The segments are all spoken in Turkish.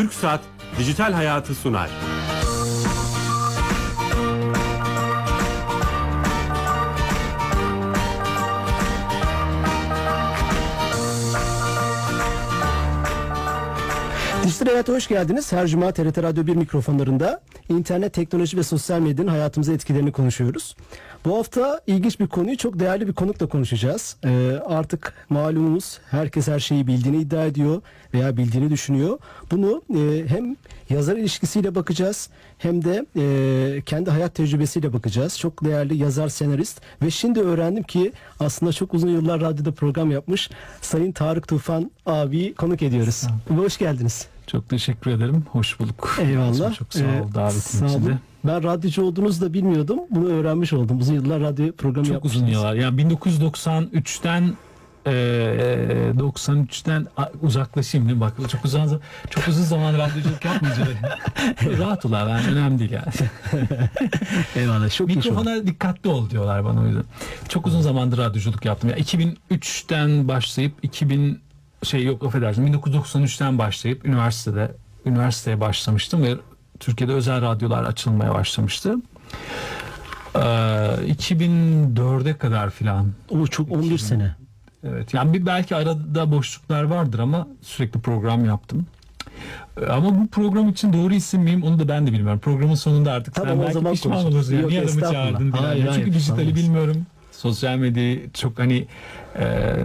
Türk Saat Dijital Hayatı sunar. Dijital Hayat'a hoş geldiniz. Her cuma TRT Radyo 1 mikrofonlarında internet, teknoloji ve sosyal medyanın hayatımıza etkilerini konuşuyoruz. Bu hafta ilginç bir konuyu çok değerli bir konukla konuşacağız. Ee, artık malumumuz herkes her şeyi bildiğini iddia ediyor veya bildiğini düşünüyor. Bunu e, hem yazar ilişkisiyle bakacağız hem de e, kendi hayat tecrübesiyle bakacağız. Çok değerli yazar, senarist ve şimdi öğrendim ki aslında çok uzun yıllar radyoda program yapmış Sayın Tarık Tufan abi konuk ediyoruz. Hoş geldiniz. Çok teşekkür ederim. Hoş bulduk. Eyvallah. Çok sağ ol Ee, davetin sağ için de. olun. Ben radyocu olduğunuzu da bilmiyordum. Bunu öğrenmiş oldum. Uzun yıllar radyo programı Çok yapmışsınız. uzun yıllar. Yani 1993'ten e, 93'ten a- uzaklaşayım değil mi? Bak çok uzun çok uzun zaman radyoculuk yapmayacağım. Rahat ol abi. Yani önemli değil yani. Eyvallah. Çok iyi. Mikrofona dikkatli ol diyorlar bana o yüzden. Çok uzun zamandır radyoculuk yaptım. Ya 2003'ten başlayıp 2000 şey yok affedersin 1993'ten başlayıp üniversitede üniversiteye başlamıştım ve Türkiye'de özel radyolar açılmaya başlamıştı. Ee, 2004'e kadar filan O çok 11 sene. Evet yani bir belki arada boşluklar vardır ama sürekli program yaptım. Ee, Ama bu program için doğru isim miyim onu da ben de bilmiyorum. Programın sonunda artık Tamam, sen belki zaman pişman konuşuruz. olursun. Yani Yok, niye adamı çağırdın falan. Hayır, Çünkü hayır, dijitali olmaz. bilmiyorum. Sosyal medyayı çok hani e,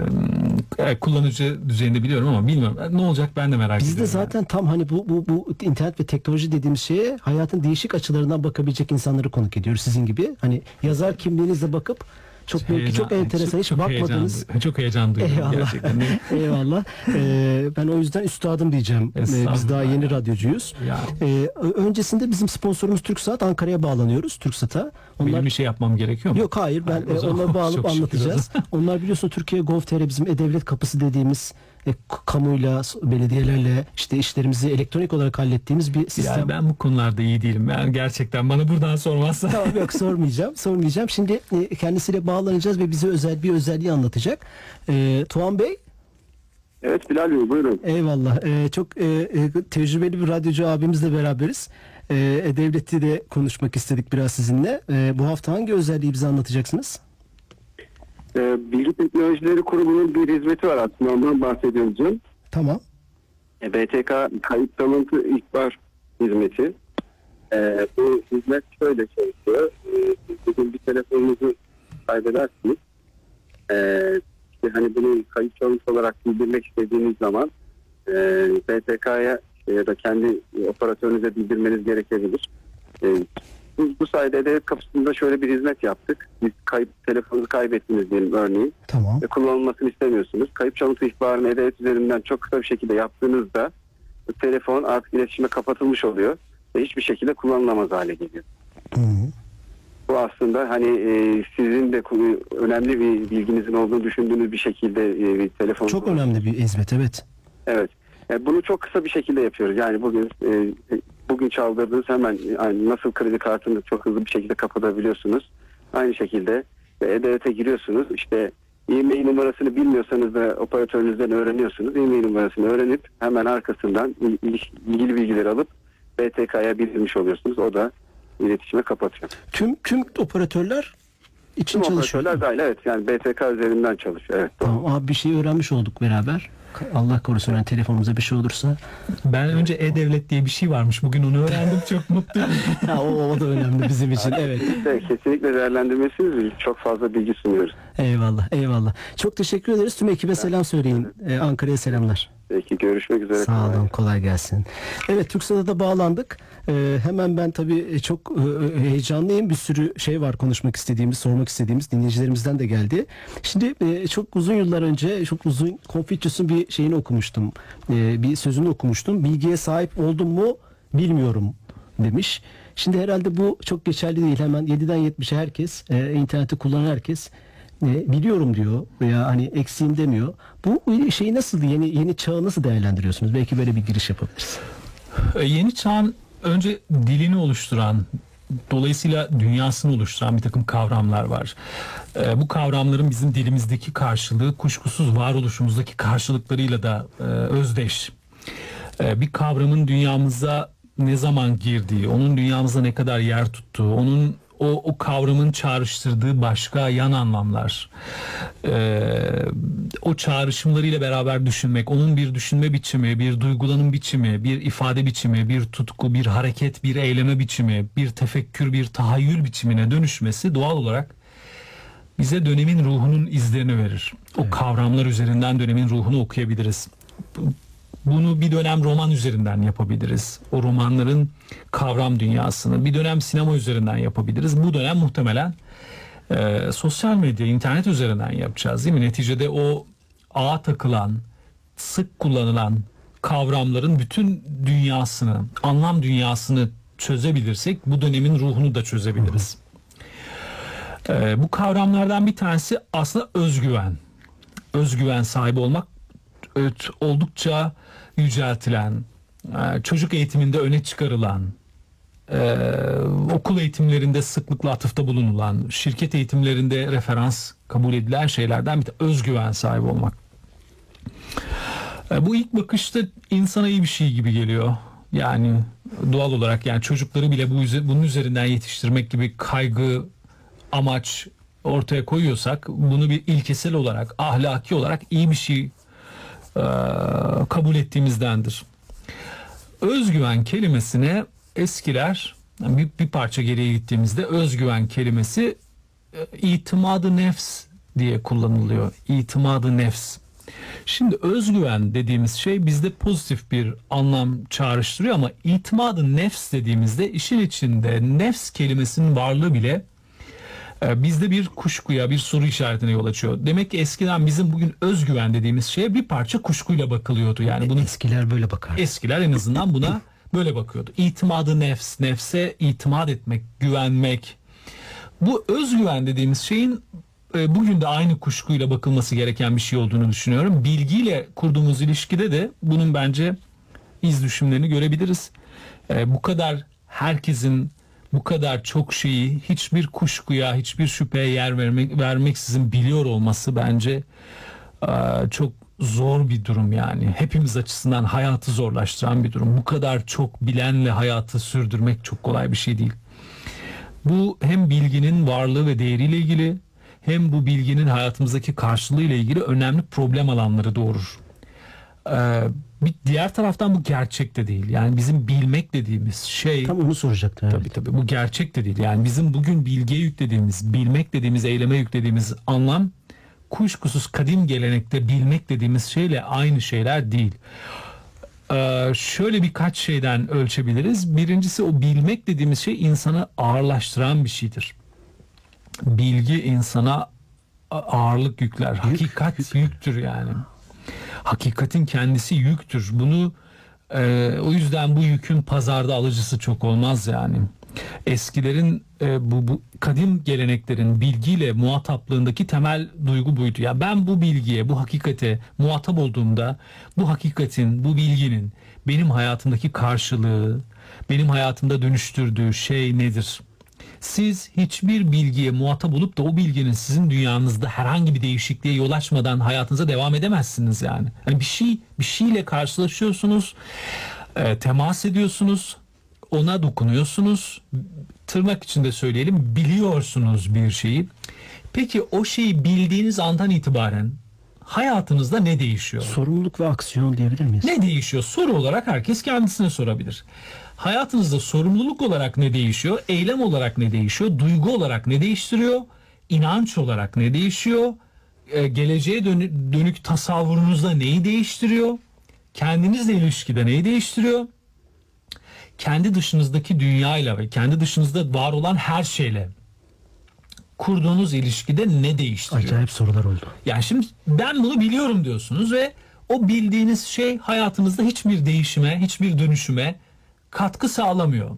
e, kullanıcı düzeyinde biliyorum ama bilmiyorum. Ne olacak ben de merak Biz de ediyorum. zaten tam hani bu, bu, bu internet ve teknoloji dediğimiz şeye hayatın değişik açılarından bakabilecek insanları konuk ediyoruz sizin gibi. Hani yazar kimliğinizle bakıp çok belki Heyecan- çok enteresan hiç çok bakmadınız. Heyecan, çok heyecan duyuyorum Eyvallah. gerçekten. Eyvallah. Ee, ben o yüzden üstadım diyeceğim. Ee, biz daha yeni radyocuyuz. Ya. Ee, öncesinde bizim sponsorumuz TürkSat Ankara'ya bağlanıyoruz. TürkSat'a. Onlar Benim bir şey yapmam gerekiyor mu? Yok hayır ben Hayır, o e, zaman onları bağlanıp çok şükür anlatacağız. Onlar biliyorsun Türkiye Gov.tr bizim e-devlet kapısı dediğimiz e, kamuyla, belediyelerle işte işlerimizi elektronik olarak hallettiğimiz bir sistem. Yani ben bu konularda iyi değilim. Ben gerçekten bana buradan sormazsa. Tamam yok sormayacağım. Sormayacağım. Şimdi e, kendisiyle bağlanacağız ve bize özel bir özelliği anlatacak. E, Tuğan Bey Evet Bilal Bey buyurun. eyvallah. E, çok e, e, tecrübeli bir radyocu abimizle beraberiz. E, E-Devlet'i de konuşmak istedik biraz sizinle. E, bu hafta hangi özelliği bize anlatacaksınız? Ee, Bilgi Teknolojileri Kurumu'nun bir hizmeti var aslında ondan bahsedeceğim. Tamam. E, BTK kayıt çalıntı ihbar hizmeti. Ee, bu hizmet şöyle çalışıyor. Ee, bugün bir telefonunuzu kaybedersiniz. Ee, işte hani bunu kayıt çalıntı olarak bildirmek istediğiniz zaman e, BTK'ya ya da kendi operatörünüze bildirmeniz gerekebilir. Ee, bu, bu sayede devlet kapısında şöyle bir hizmet yaptık. Biz kayıp telefonunuzu kaybettiniz diyelim örneğin Tamam. ve kullanılmasını istemiyorsunuz. Kayıp çalıntı ihbarını e-devlet üzerinden çok kısa bir şekilde yaptığınızda telefon artık iletişime kapatılmış oluyor ve hiçbir şekilde kullanılamaz hale geliyor. Hı -hı. Bu aslında hani e, sizin de önemli bir bilginizin olduğunu düşündüğünüz bir şekilde e, bir telefon. Çok önemli bir hizmet evet. Evet. Yani bunu çok kısa bir şekilde yapıyoruz. Yani bugün e, bugün çaldırdığınız hemen yani nasıl kredi kartını çok hızlı bir şekilde kapatabiliyorsunuz. Aynı şekilde e, E-Devlet'e giriyorsunuz. İşte e-mail numarasını bilmiyorsanız da operatörünüzden öğreniyorsunuz. E-mail numarasını öğrenip hemen arkasından il- il- ilgili bilgileri alıp BTK'ya bildirmiş oluyorsunuz. O da iletişime kapatıyor. Tüm tüm operatörler için Tüm çalışıyor. operatörler dahil evet yani BTK üzerinden çalışıyor. Evet. Tamam abi bir şey öğrenmiş olduk beraber. Allah korusun yani telefonumuza bir şey olursa. Ben önce e-devlet diye bir şey varmış. Bugün onu öğrendim. Çok mutluyum. Ha, o, o da önemli bizim için. Evet. Kesinlikle, kesinlikle değerlendirmesiniz. Çok fazla bilgi sunuyoruz. Eyvallah. Eyvallah. Çok teşekkür ederiz. Tüm ekibe selam söyleyin. Ee, Ankara'ya selamlar. Peki görüşmek üzere. Sağ Kolay olun. Kolay gelsin. Evet TürkSat'a da bağlandık. Ee, hemen ben tabii çok e, heyecanlıyım. Bir sürü şey var konuşmak istediğimiz, sormak istediğimiz dinleyicilerimizden de geldi. Şimdi e, çok uzun yıllar önce çok uzun Confucius'un bir şeyini okumuştum. E, bir sözünü okumuştum. Bilgiye sahip oldum mu bilmiyorum demiş. Şimdi herhalde bu çok geçerli değil. Hemen 7'den 70'e herkes, e, interneti kullanan herkes e, biliyorum diyor veya hani eksiğim demiyor. Bu şeyi nasıl yeni yeni çağı nasıl değerlendiriyorsunuz? Belki böyle bir giriş yapabiliriz. E, Yeni çağın önce dilini oluşturan, dolayısıyla dünyasını oluşturan bir takım kavramlar var. E, bu kavramların bizim dilimizdeki karşılığı kuşkusuz varoluşumuzdaki karşılıklarıyla da e, özdeş. e, bir kavramın dünyamıza ne zaman girdiği, onun dünyamızda ne kadar yer tuttuğu, onun o, o kavramın çağrıştırdığı başka yan anlamlar, ee, o çağrışımlarıyla beraber düşünmek, onun bir düşünme biçimi, bir duygulanım biçimi, bir ifade biçimi, bir tutku, bir hareket, bir eyleme biçimi, bir tefekkür, bir tahayyül biçimine dönüşmesi doğal olarak bize dönemin ruhunun izlerini verir. O kavramlar üzerinden dönemin ruhunu okuyabiliriz. Bu- Bunu bir dönem roman üzerinden yapabiliriz. O romanların kavram dünyasını bir dönem sinema üzerinden yapabiliriz. Bu dönem muhtemelen e, sosyal medya, internet üzerinden yapacağız değil mi? Neticede o ağa takılan, sık kullanılan kavramların bütün dünyasını, anlam dünyasını çözebilirsek bu dönemin ruhunu da çözebiliriz. Ee, bu kavramlardan bir tanesi aslında özgüven. Özgüven sahibi olmak evet, oldukça yüceltilen, e, çocuk eğitiminde öne çıkarılan, e, okul eğitimlerinde sıklıkla atıfta bulunulan, şirket eğitimlerinde referans kabul edilen şeylerden bir özgüven sahibi olmak. E, Bu ilk bakışta insana iyi bir şey gibi geliyor. Yani doğal olarak yani çocukları bile bu bunun üzerinden yetiştirmek gibi kaygı, amaç ortaya koyuyorsak bunu bir ilkesel olarak, ahlaki olarak iyi bir şey kabul ettiğimizdendir. Özgüven kelimesine eskiler bir, bir parça geriye gittiğimizde özgüven kelimesi e, itimadı nefs diye kullanılıyor. İtimadı nefs. Şimdi özgüven dediğimiz şey bizde pozitif bir anlam çağrıştırıyor ama itimadı nefs dediğimizde işin içinde nefs kelimesinin varlığı bile e, bizde bir kuşkuya, bir soru işaretine yol açıyor. Demek ki eskiden bizim bugün özgüven dediğimiz şeye bir parça kuşkuyla bakılıyordu. Yani bunu Eskiler böyle bakar. eskiler en azından buna böyle bakıyordu. İtimadı nefs, nefse itimat etmek, güvenmek. Bu özgüven dediğimiz şeyin e, bugün de aynı kuşkuyla bakılması gereken bir şey olduğunu düşünüyorum. Bilgiyle kurduğumuz ilişkide de bunun bence iz düşümlerini görebiliriz. E, bu kadar herkesin bu kadar çok şeyi hiçbir kuşkuya, hiçbir şüpheye yer vermek, vermeksizin biliyor olması bence e, çok zor bir durum yani. Hepimiz açısından hayatı zorlaştıran bir durum. Bu kadar çok bilenle hayatı sürdürmek çok kolay bir şey değil. Bu hem bilginin varlığı ve değeriyle ilgili hem bu bilginin hayatımızdaki karşılığı ile ilgili önemli problem alanları doğurur. Bir diğer taraftan bu gerçek de değil. Yani bizim bilmek dediğimiz şey Tam onu soracaktım. evet. Tabii tabii bu gerçek de değil. Yani bizim bugün bilgiye yüklediğimiz, bilmek dediğimiz, eyleme yüklediğimiz anlam kuşkusuz kadim gelenekte bilmek dediğimiz şeyle aynı şeyler değil. Ee, şöyle birkaç şeyden ölçebiliriz. Birincisi o bilmek dediğimiz şey insanı ağırlaştıran bir şeydir. Bilgi insana ağırlık yükler. Hakikat yüktür yani. Hakikatin kendisi yüktür. Bunu e, o yüzden bu yükün pazarda alıcısı çok olmaz yani. Eskilerin e, bu, bu kadim geleneklerin bilgiyle muhataplığındaki temel duygu buydu. Ya ben bu bilgiye, bu hakikate muhatap olduğumda bu hakikatin, bu bilginin benim hayatımdaki karşılığı, benim hayatımda dönüştürdüğü şey nedir? Siz hiçbir bilgiye muhatap olup da o bilginin sizin dünyanızda herhangi bir değişikliğe yol açmadan hayatınıza devam edemezsiniz yani. Yani bir şey bir şeyle karşılaşıyorsunuz, e, temas ediyorsunuz, ona dokunuyorsunuz. Tırnak içinde söyleyelim, biliyorsunuz bir şeyi. Peki o şeyi bildiğiniz andan itibaren hayatınızda ne değişiyor? Sorumluluk ve aksiyon diyebilir miyiz? Ne değişiyor? Soru olarak herkes kendisine sorabilir. Hayatınızda sorumluluk olarak ne değişiyor? Eylem olarak ne değişiyor? Duygu olarak ne değiştiriyor? İnanç olarak ne değişiyor? Ee, geleceğe dönü- dönük tasavvurunuzda neyi değiştiriyor? Kendinizle ilişkide neyi değiştiriyor? Kendi dışınızdaki dünyayla ve kendi dışınızda var olan her şeyle kurduğunuz ilişkide ne değiştiriyor? Acayip sorular oldu. Yani şimdi ben bunu biliyorum diyorsunuz ve o bildiğiniz şey hayatınızda hiçbir değişime, hiçbir dönüşüme katkı sağlamıyor.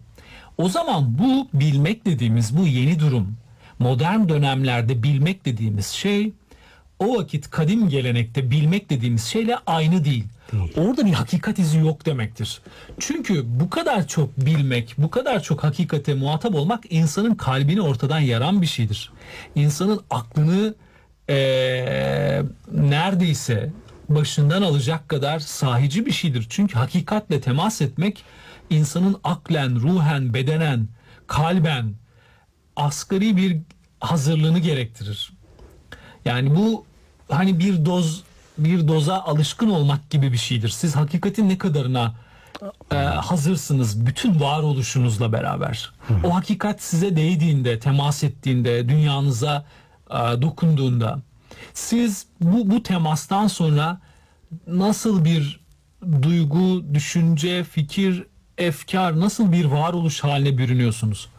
O zaman bu bilmek dediğimiz bu yeni durum, modern dönemlerde bilmek dediğimiz şey o vakit kadim gelenekte bilmek dediğimiz şeyle aynı değil. Orada bir hakikat izi yok demektir. Çünkü bu kadar çok bilmek, bu kadar çok hakikate muhatap olmak insanın kalbini ortadan yaran bir şeydir. İnsanın aklını eee, neredeyse başından alacak kadar sahici bir şeydir. Çünkü hakikatle temas etmek insanın aklen, ruhen, bedenen, kalben asgari bir hazırlığını gerektirir. Yani bu hani bir doz bir doza alışkın olmak gibi bir şeydir. Siz hakikatin ne kadarına e, hazırsınız bütün varoluşunuzla beraber. O hakikat size değdiğinde, temas ettiğinde, dünyanıza e, dokunduğunda siz bu bu temastan sonra nasıl bir duygu, düşünce, fikir, efkar, nasıl bir varoluş haline bürünüyorsunuz?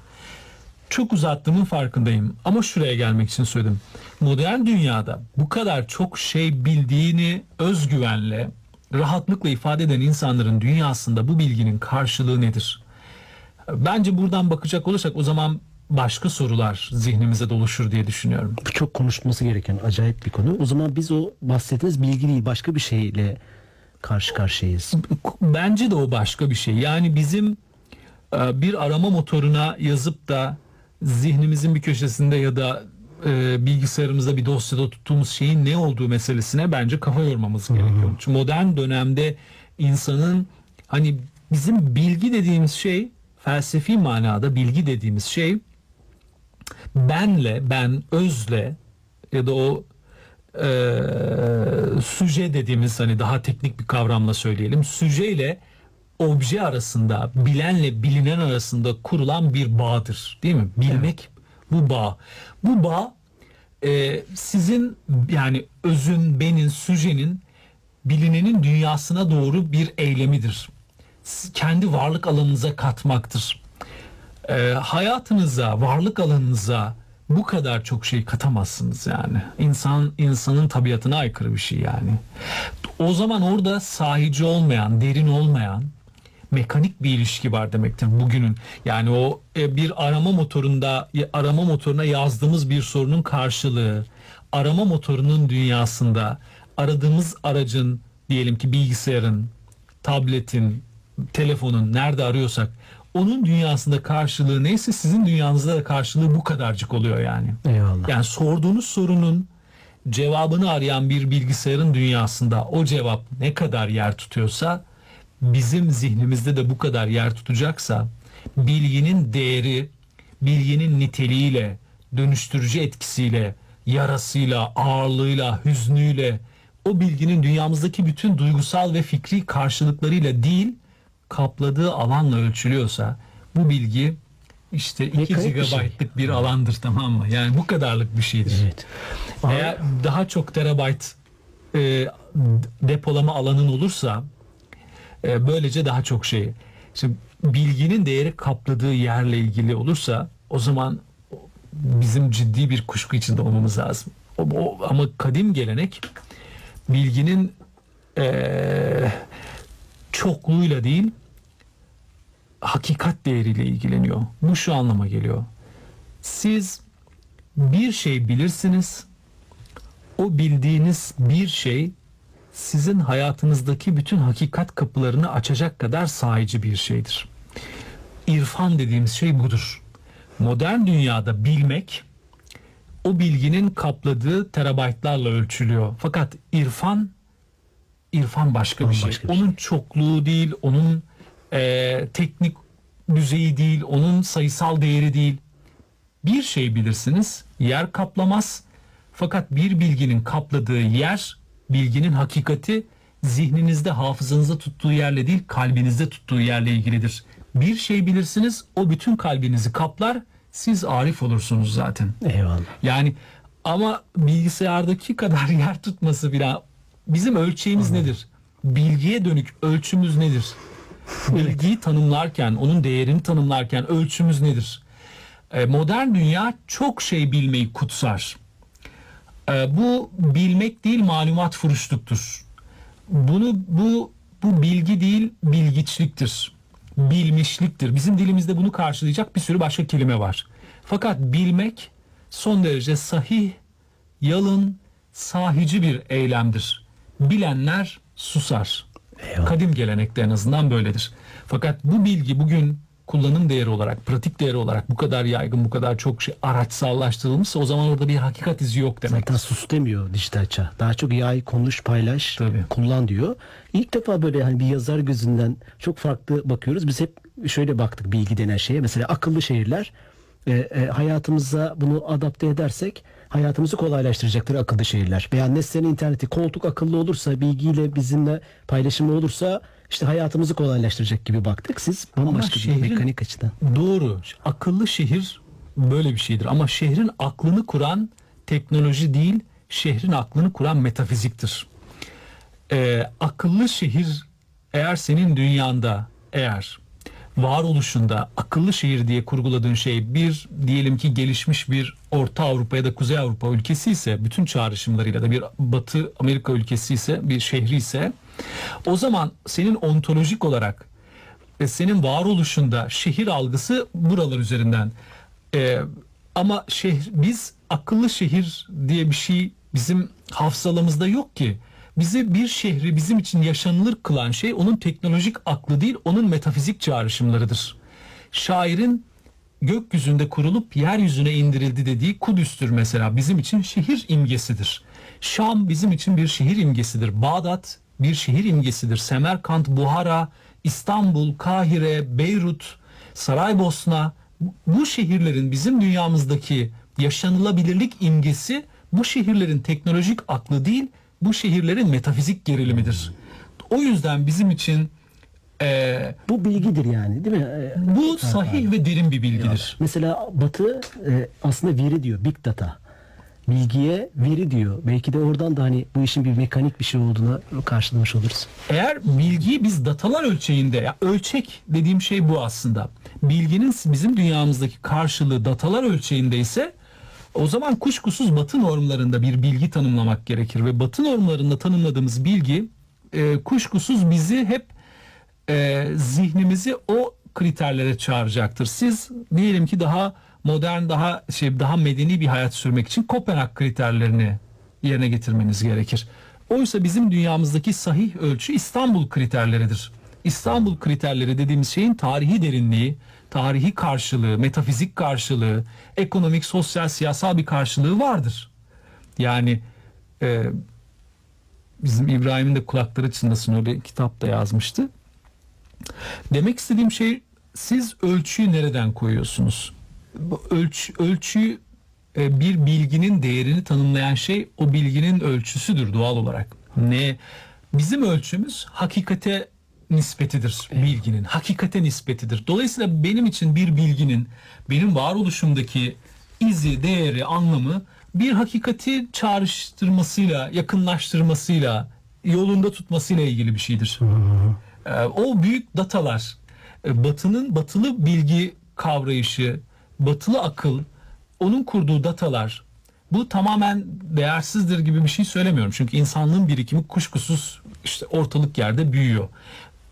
Çok uzattığımın farkındayım ama şuraya gelmek için söyledim. Modern dünyada bu kadar çok şey bildiğini özgüvenle, rahatlıkla ifade eden insanların dünyasında bu bilginin karşılığı nedir? Bence buradan bakacak olursak o zaman başka sorular zihnimize doluşur diye düşünüyorum. Bu çok konuşulması gereken acayip bir konu. O zaman biz o bahsettiğiniz bilgi değil başka bir şeyle karşı karşıyayız. Bence de o başka bir şey. Yani bizim e, bir arama motoruna yazıp da zihnimizin bir köşesinde ya da e, bilgisayarımızda bir dosyada tuttuğumuz şeyin ne olduğu meselesine bence kafa yormamız gerekiyor. Çünkü modern dönemde insanın hani bizim bilgi dediğimiz şey felsefi manada bilgi dediğimiz şey benle, ben özle ya da o e, süje dediğimiz hani daha teknik bir kavramla söyleyelim. Süje ile obje arasında, bilenle bilinen arasında kurulan bir bağdır. Değil mi? Bilmek bu bağ. Bu bağ e, sizin yani özün, benin, süjenin bilinenin dünyasına doğru bir eylemidir. Siz kendi varlık alanınıza katmaktır. E, hayatınıza, varlık alanınıza bu kadar çok şey katamazsınız yani. İnsan insanın tabiatına aykırı bir şey yani. O zaman orada sahici olmayan, derin olmayan mekanik bir ilişki var demektir bugünün. Yani o e, bir arama motorunda arama motoruna yazdığımız bir sorunun karşılığı arama motorunun dünyasında aradığımız aracın diyelim ki bilgisayarın, tabletin, telefonun nerede arıyorsak onun dünyasında karşılığı neyse sizin dünyanızda da karşılığı bu kadarcık oluyor yani. Eyvallah. Yani sorduğunuz sorunun cevabını arayan bir bilgisayarın dünyasında o cevap ne kadar yer tutuyorsa bizim zihnimizde de bu kadar yer tutacaksa bilginin değeri, bilginin niteliğiyle, dönüştürücü etkisiyle, yarasıyla, ağırlığıyla, hüznüyle o bilginin dünyamızdaki bütün duygusal ve fikri karşılıklarıyla değil kapladığı alanla ölçülüyorsa bu bilgi işte 2 Mekanik bir şey. GB'lık bir alandır tamam mı? Yani bu kadarlık bir şeydir. Evet. Eğer daha çok terabayt e, depolama alanın olursa e, böylece daha çok şey. Şimdi bilginin değeri kapladığı yerle ilgili olursa o zaman bizim ciddi bir kuşku içinde olmamız lazım. O, o- ama kadim gelenek bilginin e, çokluğuyla değil hakikat değeriyle ilgileniyor. Bu şu anlama geliyor. Siz bir şey bilirsiniz. O bildiğiniz bir şey sizin hayatınızdaki bütün hakikat kapılarını açacak kadar sahici bir şeydir. İrfan dediğimiz şey budur. Modern dünyada bilmek o bilginin kapladığı terabaytlarla ölçülüyor. Fakat irfan irfan başka bir şey. Bambaşka bir şey. Onun çokluğu değil, onun eee, teknik düzeyi değil, onun sayısal değeri değil. Bir şey bilirsiniz, yer kaplamaz. Fakat bir bilginin kapladığı yer, bilginin hakikati zihninizde, hafızanızda tuttuğu yerle değil, kalbinizde tuttuğu yerle ilgilidir. Bir şey bilirsiniz, o bütün kalbinizi kaplar, siz arif olursunuz zaten. Eyvallah. Yani ama bilgisayardaki kadar yer tutması bile bizim ölçeğimiz nedir? Bilgiye dönük ölçümüz nedir? Bilgiyi tanımlarken, onun değerini tanımlarken ölçümüz nedir? E, modern dünya çok şey bilmeyi kutsar. E, bu bilmek değil malumat furuşluktur. Bunu bu bu bilgi değil bilgiçliktir. Bilmişliktir. Bizim dilimizde bunu karşılayacak bir sürü başka kelime var. Fakat bilmek son derece sahih, yalın, sahici bir eylemdir. Bilenler susar. Eyvallah. Kadim gelenekte en azından böyledir. Fakat bu bilgi bugün kullanım değeri olarak, pratik değeri olarak bu kadar yaygın, bu kadar çok şey araçsallaştırılmışsa o zaman orada bir hakikat izi yok demek. Zaten sus demiyor dijital çağ. Daha çok yay, konuş, paylaş, Tabii. kullan diyor. İlk defa böyle hani bir yazar gözünden çok farklı bakıyoruz. Biz hep şöyle baktık bilgi denen şeye. Mesela akıllı şehirler e, e, hayatımıza bunu adapte edersek hayatımızı kolaylaştıracaktır akıllı şehirler. Veya nesnenin interneti koltuk akıllı olursa bilgiyle bizimle paylaşımı olursa işte hayatımızı kolaylaştıracak gibi baktık. Siz bambaşka bir şehrin- mekanik açıdan. Doğru. Akıllı şehir böyle bir şeydir. Ama şehrin aklını kuran teknoloji değil, şehrin aklını kuran metafiziktir. Ee, akıllı şehir eğer senin dünyanda eğer varoluşunda akıllı şehir diye kurguladığın şey bir diyelim ki gelişmiş bir Orta Avrupa ya da Kuzey Avrupa ülkesi ise bütün çağrışımlarıyla da bir Batı Amerika ülkesi ise bir şehri ise o zaman senin ontolojik olarak ve senin varoluşunda şehir algısı buralar üzerinden. Ee, ama şehir, biz akıllı şehir diye bir şey bizim hafızalamızda yok ki. Bizi bir şehri bizim için yaşanılır kılan şey onun teknolojik aklı değil, onun metafizik çağrışımlarıdır. Şairin gökyüzünde kurulup yeryüzüne indirildi dediği Kudüs'tür mesela bizim için şehir imgesidir. Şam bizim için bir şehir imgesidir. Bağdat bir şehir imgesidir. Semerkant, Buhara, İstanbul, Kahire, Beyrut, Saraybosna bu şehirlerin bizim dünyamızdaki yaşanılabilirlik imgesi bu şehirlerin teknolojik aklı değil bu şehirlerin metafizik gerilimidir. O yüzden bizim için eee, Bu bilgidir yani değil mi? E, bu sahih ve derin bir bilgidir. Mesela Batı e, aslında veri diyor, big data. Bilgiye veri diyor. Belki de oradan da hani bu işin bir mekanik bir şey olduğunu karşılamış oluruz. Eğer bilgiyi biz datalar ölçeğinde, ya ölçek dediğim şey bu aslında. Bilginin bizim dünyamızdaki karşılığı datalar ölçeğinde ise o zaman kuşkusuz batı normlarında bir bilgi tanımlamak gerekir ve batı normlarında tanımladığımız bilgi e, kuşkusuz bizi hep e, zihnimizi o kriterlere çağıracaktır. Siz diyelim ki daha modern, daha şey daha medeni bir hayat sürmek için Kopenhag kriterlerini yerine getirmeniz gerekir. Oysa bizim dünyamızdaki sahih ölçü İstanbul kriterleridir. İstanbul kriterleri dediğimiz şeyin tarihi derinliği, tarihi karşılığı, metafizik karşılığı, ekonomik, sosyal, siyasal bir karşılığı vardır. Yani e, bizim İbrahim'in de kulakları çınlasın öyle kitapta yazmıştı. Demek istediğim şey siz ölçüyü nereden koyuyorsunuz? Ölç, ölçüyü e, bir bilginin değerini tanımlayan şey o bilginin ölçüsüdür doğal olarak. Ne? Bizim ölçümüz hakikate nispetidir bilginin. Hakikate nispetidir. Dolayısıyla benim için bir bilginin benim varoluşumdaki izi, değeri, anlamı bir hakikati çağrıştırmasıyla, yakınlaştırmasıyla, yolunda tutmasıyla ilgili bir şeydir. Ee, o büyük datalar, e, batının batılı bilgi kavrayışı, batılı akıl, onun kurduğu datalar bu tamamen değersizdir gibi bir şey söylemiyorum. Çünkü insanlığın birikimi kuşkusuz işte ortalık yerde büyüyor.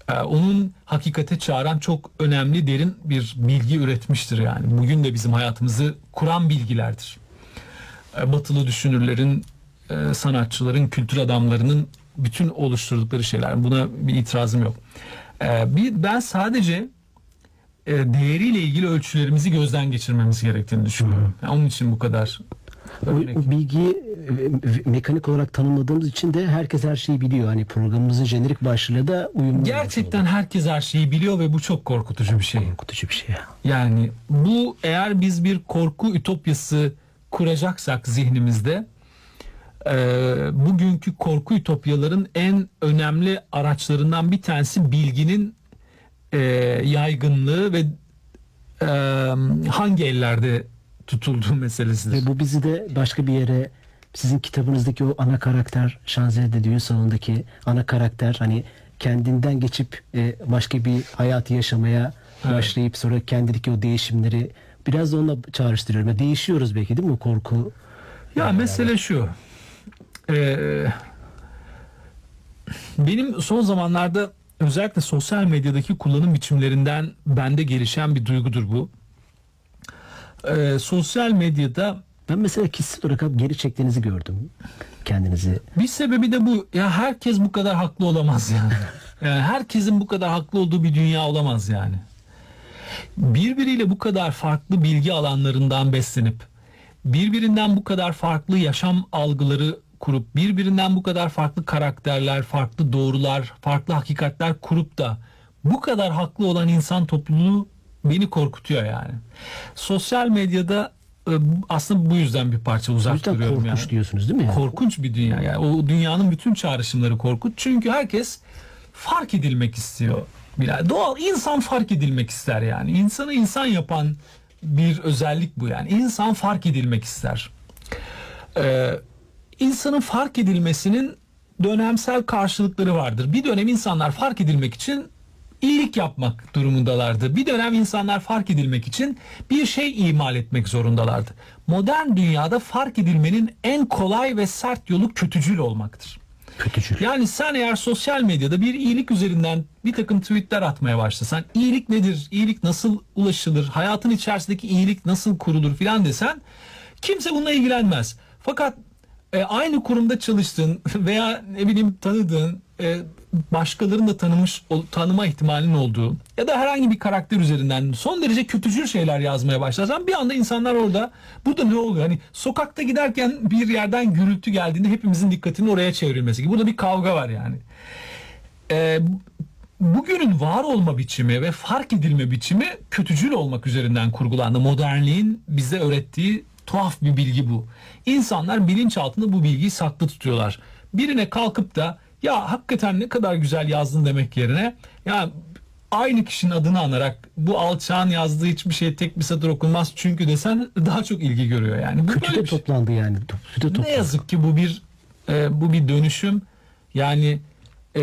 Ee, onun hakikate çağıran çok önemli derin bir bilgi üretmiştir yani. Bugün de bizim hayatımızı kuran bilgilerdir. Ee, batılı düşünürlerin, e, sanatçıların, kültür adamlarının bütün oluşturdukları şeyler. Buna bir itirazım yok. Ee, bir, ben sadece e, değeriyle ilgili ölçülerimizi gözden geçirmemiz gerektiğini düşünüyorum. Yani onun için bu kadar örnek. o bilgiyi e, mekanik olarak tanımladığımız için de herkes her şeyi biliyor. Hani programımızın jenerik başlığıyla da uyumlu. Gerçekten herkes her şeyi biliyor ve bu çok korkutucu bir şey. korkutucu bir şey ya. Yani bu eğer biz bir korku ütopyası kuracaksak zihnimizde e, bugünkü korku ütopyaların en önemli araçlarından bir tanesi bilginin e, yaygınlığı ve e, hangi ellerde tutulduğu meselesidir. Ve bu bizi de başka bir yere sizin kitabınızdaki o ana karakter Şanzelize düğün salonundaki ana karakter hani kendinden geçip e, başka bir hayatı yaşamaya Evet. başlayıp sonra kendideki o değişimleri biraz da onunla çağrıştırıyorum. Ya Değişiyoruz belki değil mi o korku? Ya mesele şu. Ee, benim son zamanlarda özellikle sosyal medyadaki kullanım biçimlerinden bende gelişen bir duygudur bu. Ee, sosyal medyada Ben mesela kişisel olarak geri çektiğinizi gördüm kendinizi. bir sebebi de bu. Ya herkes bu kadar haklı olamaz yani. Yani herkesin bu kadar haklı olduğu bir dünya olamaz yani. Birbiriyle bu kadar farklı bilgi alanlarından beslenip birbirinden bu kadar farklı yaşam algıları kurup birbirinden bu kadar farklı karakterler, farklı doğrular, farklı hakikatler kurup da bu kadar haklı olan insan topluluğu beni korkutuyor yani. Sosyal medyada e, aslında bu yüzden bir parça uzak yüzden duruyorum korkunç yani. diyorsunuz değil mi? Yani? Korkunç bir dünya yani. O dünyanın bütün çağrışımları korkunç. Çünkü herkes fark edilmek istiyor. Yani doğal insan fark edilmek ister yani. İnsanı insan yapan bir özellik bu yani. İnsan fark edilmek ister. Ee, insanın fark edilmesinin dönemsel karşılıkları vardır. Bir dönem insanlar fark edilmek için iyilik yapmak durumundalardı. Bir dönem insanlar fark edilmek için bir şey imal etmek zorundalardı. Modern dünyada fark edilmenin en kolay ve sert yolu kötücül olmaktır. Kötücül. Yani sen eğer sosyal medyada bir iyilik üzerinden bir takım tweetler atmaya başlasan, iyilik nedir, iyilik nasıl ulaşılır, hayatın içerisindeki iyilik nasıl kurulur filan desen kimse bununla ilgilenmez. Fakat e, aynı kurumda çalıştığın veya ne bileyim tanıdığın e, başkalarının da tanımış tanıma ihtimalinin olduğu ya da herhangi bir karakter üzerinden son derece kötücül şeyler yazmaya başlarsan bir anda insanlar orada burada ne oluyor? Hani sokakta giderken bir yerden gürültü geldiğinde hepimizin dikkatinin oraya çevrilmesi gibi. Burada bir kavga var yani. Ee, bugünün var olma biçimi ve fark edilme biçimi kötücül olmak üzerinden kurgulandı. Modernliğin bize öğrettiği tuhaf bir bilgi bu. İnsanlar bilinç altında bu bilgiyi saklı tutuyorlar. Birine kalkıp da ya hakikaten ne kadar güzel yazdın demek yerine ya aynı kişinin adını anarak bu alçağın yazdığı hiçbir şey tek bir satır okunmaz çünkü desen daha çok ilgi görüyor yani. Bu Kötü de şey. toplandı yani. Kötü de Ne toplandı. yazık ki bu bir e, bu bir dönüşüm. Yani e,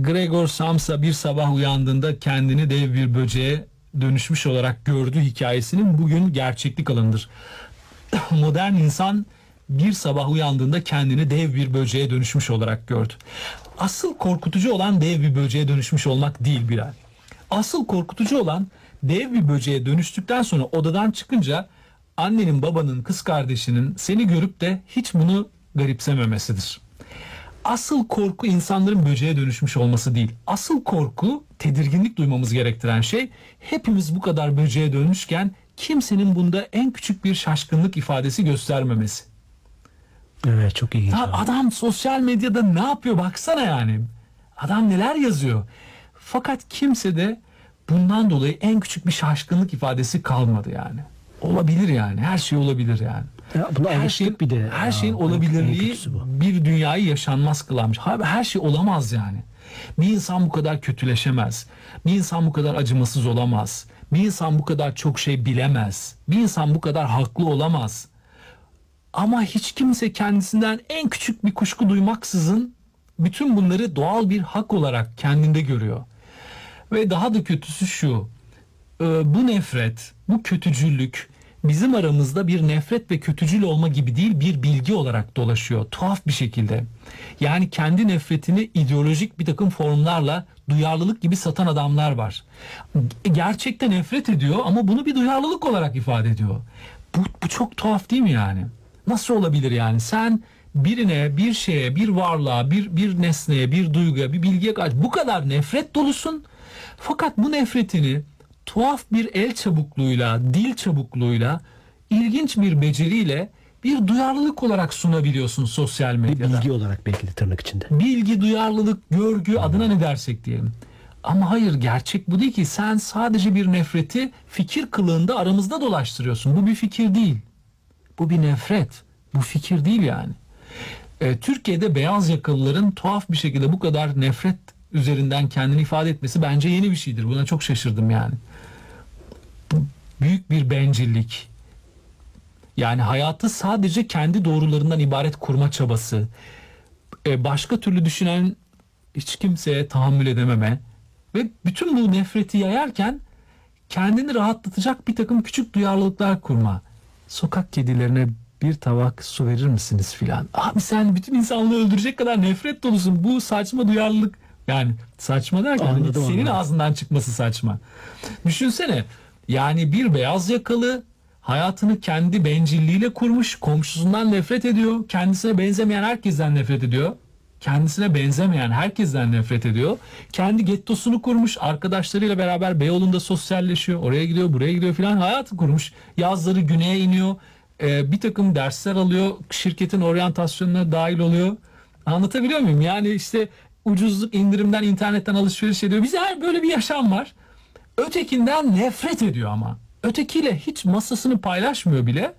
Gregor Samsa bir sabah uyandığında kendini dev bir böceğe dönüşmüş olarak gördüğü hikayesinin bugün gerçeklik alanıdır. Modern insan bir sabah uyandığında kendini dev bir böceğe dönüşmüş olarak gördü. Asıl korkutucu olan dev bir böceğe dönüşmüş olmak değil Bilal. Asıl korkutucu olan dev bir böceğe dönüştükten sonra odadan çıkınca annenin, babanın, kız kardeşinin seni görüp de hiç bunu garipsememesidir. Asıl korku insanların böceğe dönüşmüş olması değil. Asıl korku tedirginlik duymamız gerektiren şey hepimiz bu kadar böceğe dönmüşken kimsenin bunda en küçük bir şaşkınlık ifadesi göstermemesi. Evet çok ilginç. Ya adam sosyal medyada ne yapıyor baksana yani. Adam neler yazıyor. Fakat kimse de bundan dolayı en küçük bir şaşkınlık ifadesi kalmadı yani. Olabilir yani. Her şey olabilir yani. Ya buna her şeyin, bir de. her Ya, şeyin olabilirliği bir dünyayı yaşanmaz kılarmış. Abi her şey olamaz yani. Bir insan bu kadar kötüleşemez. Bir insan bu kadar acımasız olamaz. Bir insan bu kadar çok şey bilemez. Bir insan bu kadar haklı olamaz. Ama hiç kimse kendisinden en küçük bir kuşku duymaksızın bütün bunları doğal bir hak olarak kendinde görüyor. Ve daha da kötüsü şu. e, Bu nefret, bu kötücüllük bizim aramızda bir nefret ve kötücül olma gibi değil bir bilgi olarak dolaşıyor. Tuhaf bir şekilde. Yani kendi nefretini ideolojik bir takım formlarla duyarlılık gibi satan adamlar var. Gerçekten nefret ediyor ama bunu bir duyarlılık olarak ifade ediyor. Bu, bu çok tuhaf değil mi yani? Nasıl olabilir yani? Sen birine, bir şeye, bir varlığa, bir bir nesneye, bir duyguya, bir bilgiye karşı bu kadar nefret dolusun. Fakat bu nefretini tuhaf bir el çabukluğuyla, dil çabukluğuyla, ilginç bir beceriyle bir duyarlılık olarak sunabiliyorsun sosyal Bir medyada. bilgi olarak belki de tırnak içinde. Bilgi, duyarlılık, görgü adına ne dersek diyelim. Ama hayır gerçek bu değil ki. Sen sadece bir nefreti fikir kılığında aramızda dolaştırıyorsun. Bu bir fikir değil. Bu bir nefret. Bu fikir değil yani. Ee, Türkiye'de beyaz yakalıların tuhaf bir şekilde bu kadar nefret üzerinden kendini ifade etmesi bence yeni bir şeydir. Buna çok şaşırdım yani. Büyük bir bencillik. Yani hayatı sadece kendi doğrularından ibaret kurma çabası. Ee, başka türlü düşünen hiç kimseye tahammül edememe ve bütün bu nefreti yayarken kendini rahatlatacak bir takım küçük duyarlılıklar kurma. Sokak kedilerine bir tabak su verir misiniz filan. Abi sen bütün insanlığı öldürecek kadar nefret dolusun. Bu saçma duyarlılık yani saçma derken hani Anladım, senin anladım. ağzından çıkması saçma. Düşünsene yani bir beyaz yakalı hayatını kendi bencilliğiyle kurmuş, komşusundan nefret ediyor, kendisine benzemeyen herkesten nefret ediyor. Kendisine benzemeyen herkesten nefret ediyor. Kendi gettosunu kurmuş. Arkadaşlarıyla beraber Beyoğlu'nda sosyalleşiyor. Oraya gidiyor, buraya gidiyor filan. Hayatı kurmuş. Yazları güneye iniyor. Ee, bir takım dersler alıyor. Şirketin oryantasyonuna dahil oluyor. Anlatabiliyor muyum? Yani işte ucuzluk indirimden internetten alışveriş ediyor. Bize her böyle bir yaşam var. Ötekinden nefret ediyor ama. Ötekiyle hiç masasını paylaşmıyor bile.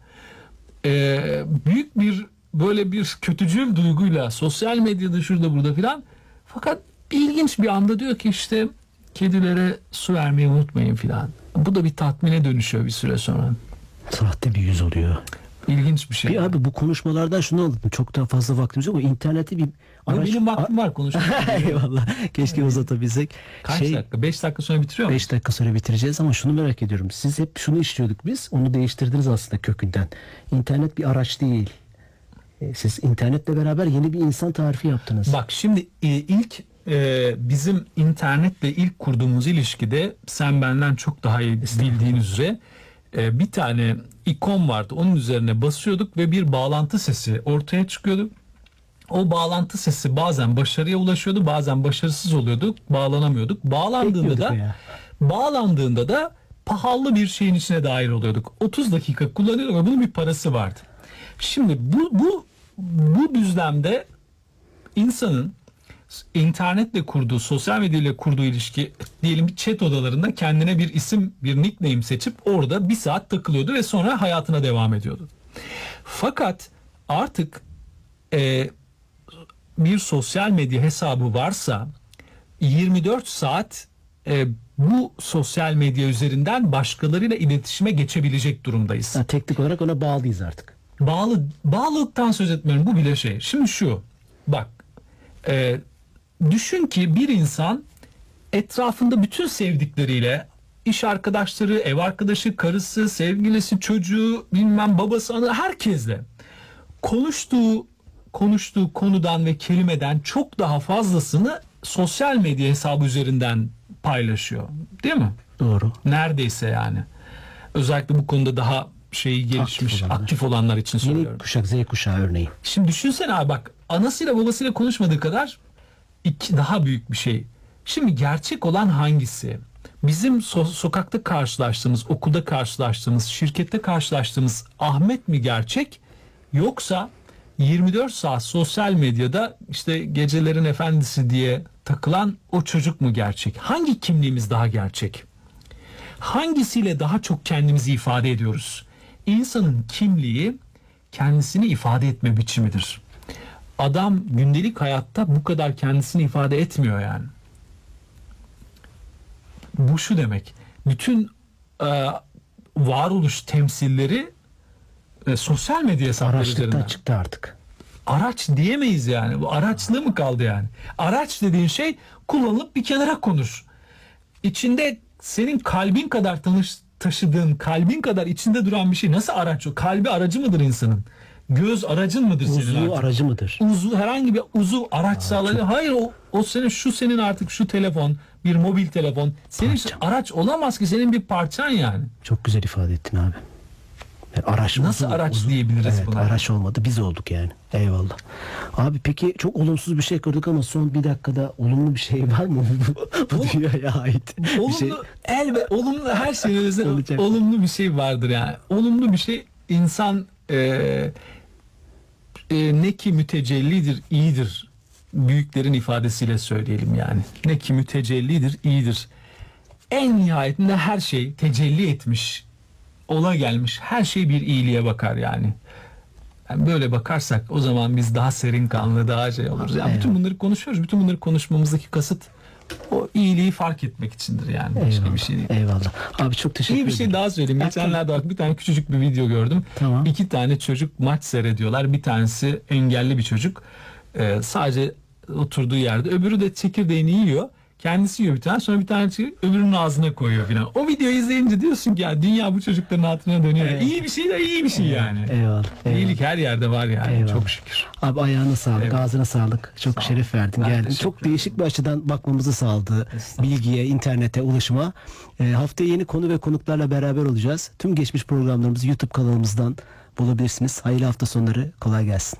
Ee, büyük bir böyle bir kötücül duyguyla sosyal medyada şurada burada filan. Fakat ilginç bir anda diyor ki işte kedilere su vermeyi unutmayın filan. Bu da bir tatmine dönüşüyor bir süre sonra. Sahte bir yüz oluyor. İlginç bir şey. Bir abi bu konuşmalardan şunu anladım. Çok daha fazla vaktimiz yok ama internette bir Ama benim vaktim var konuşmaya. Eyvallah. Keşke uzatabilsek. Kaç Şey, dakika? 5 dakika sonra bitiriyor mu? 5 dakika sonra bitireceğiz ama şunu merak ediyorum. Siz hep şunu işliyorduk biz. Onu değiştirdiniz aslında kökünden. İnternet bir araç değil. E, Siz internetle beraber yeni bir insan tarifi yaptınız. Bak şimdi e, ilk e, bizim internetle ilk kurduğumuz ilişkide sen benden çok daha iyi bildiğin üzere e, bir tane ikon vardı. Onun üzerine basıyorduk ve bir bağlantı sesi ortaya çıkıyordu. O bağlantı sesi bazen başarıya ulaşıyordu, bazen başarısız oluyordu, bağlanamıyorduk. Bağlandığında da ya. bağlandığında da pahalı bir şeyin içine dahil oluyorduk. 30 dakika kullanıyorduk ve bunun bir parası vardı. Şimdi bu bu bu düzlemde insanın internetle kurduğu, sosyal medya ile kurduğu ilişki diyelim bir chat odalarında kendine bir isim, bir nickname seçip orada bir saat takılıyordu ve sonra hayatına devam ediyordu. Fakat artık e, bir sosyal medya hesabı varsa 24 saat e, bu sosyal medya üzerinden başkalarıyla iletişime geçebilecek durumdayız. Ha, teknik olarak ona bağlıyız artık. Bağlı bağlılıktan söz etmiyorum. Bu bile şey. Şimdi şu. Bak. e, düşün ki bir insan etrafında bütün sevdikleriyle iş arkadaşları, ev arkadaşı, karısı, sevgilisi, çocuğu, bilmem babası, anı herkesle konuştuğu konuştuğu konudan ve kelimeden çok daha fazlasını sosyal medya hesabı üzerinden paylaşıyor. Değil mi? Doğru. Neredeyse yani. Özellikle bu konuda daha şeyi gelişmiş, aktif olanlar. olanlar, için Yeni söylüyorum. kuşak Z kuşağı örneği. Şimdi düşünsene abi bak anasıyla babasıyla konuşmadığı kadar iki daha büyük bir şey. Şimdi gerçek olan hangisi? Bizim so- sokakta karşılaştığımız, okulda karşılaştığımız, şirkette karşılaştığımız Ahmet mi gerçek yoksa 24 saat sosyal medyada işte gecelerin efendisi diye takılan o çocuk mu gerçek? Hangi kimliğimiz daha gerçek? Hangisiyle daha çok kendimizi ifade ediyoruz? İnsanın kimliği kendisini ifade etme biçimidir. Adam gündelik hayatta bu kadar kendisini ifade etmiyor yani. Bu şu demek. Bütün e, varoluş temsilleri e, sosyal medya hesapları çıktı artık. Araç diyemeyiz yani. Bu araçlığı mı kaldı yani? Araç dediğin şey kullanılıp bir kenara konur. İçinde senin kalbin kadar tanış, taşıdığın, kalbin kadar içinde duran bir şey nasıl araç o? Kalbi aracı mıdır insanın? Göz aracın mıdır senin Uzvu artık? aracı mıdır? Uzu herhangi bir uzu araç sağlayıcı. Hayır o, o senin şu senin artık şu telefon, bir mobil telefon. Senin için araç olamaz ki senin bir parçan yani. Çok güzel ifade ettin abi. Yani araç Nasıl uzun- araç uzun- diyebiliriz evet, buna? Araç olmadı biz olduk yani. Eyvallah. Abi peki çok olumsuz bir şey gördük ama son bir dakikada olumlu bir şey var mı bu, bu dünyaya ait? olumlu bir şey. elbe olumlu her şeyin olumlu bir şey vardır yani. Olumlu bir şey insan e, e, ne ki mütecellidir, iyidir. Büyüklerin ifadesiyle söyleyelim yani. Ne ki mütecellidir, iyidir. En nihayetinde her şey tecelli etmiş, ola gelmiş. Her şey bir iyiliğe bakar yani. Yani böyle bakarsak o zaman biz daha serin kanlı, daha şey oluruz. Yani bütün bunları konuşuyoruz. Bütün bunları konuşmamızdaki kasıt o iyiliği fark etmek içindir yani. Başka Eyvallah. bir şey değil. Eyvallah. Abi çok teşekkür İyi ederim. bir şey daha söyleyeyim. Geçenlerde bak bir tane küçücük bir video gördüm. Tamam. İki tane çocuk maç seyrediyorlar. Bir tanesi engelli bir çocuk. Ee, sadece oturduğu yerde. Öbürü de çekirdeğini yiyor. Kendisi yiyor bir tane sonra bir tane çekirdeği öbürünün ağzına koyuyor filan. O videoyu izleyince diyorsun ki ya dünya bu çocukların hatırına dönüyor. Evet. İyi bir şey de iyi bir şey yani. Eyvallah. eyvallah. İyilik her yerde var yani. Eyvallah. Çok şükür. Abi ayağına sağlık, Evet. ağzına sağlık. Çok Sağ şeref verdin, geldin. Çok değişik bir açıdan bakmamızı sağladı. Bilgiye, internete, ulaşıma. Ee, haftaya yeni konu ve konuklarla beraber olacağız. Tüm geçmiş programlarımızı YouTube kanalımızdan bulabilirsiniz. Hayırlı hafta sonları, kolay gelsin.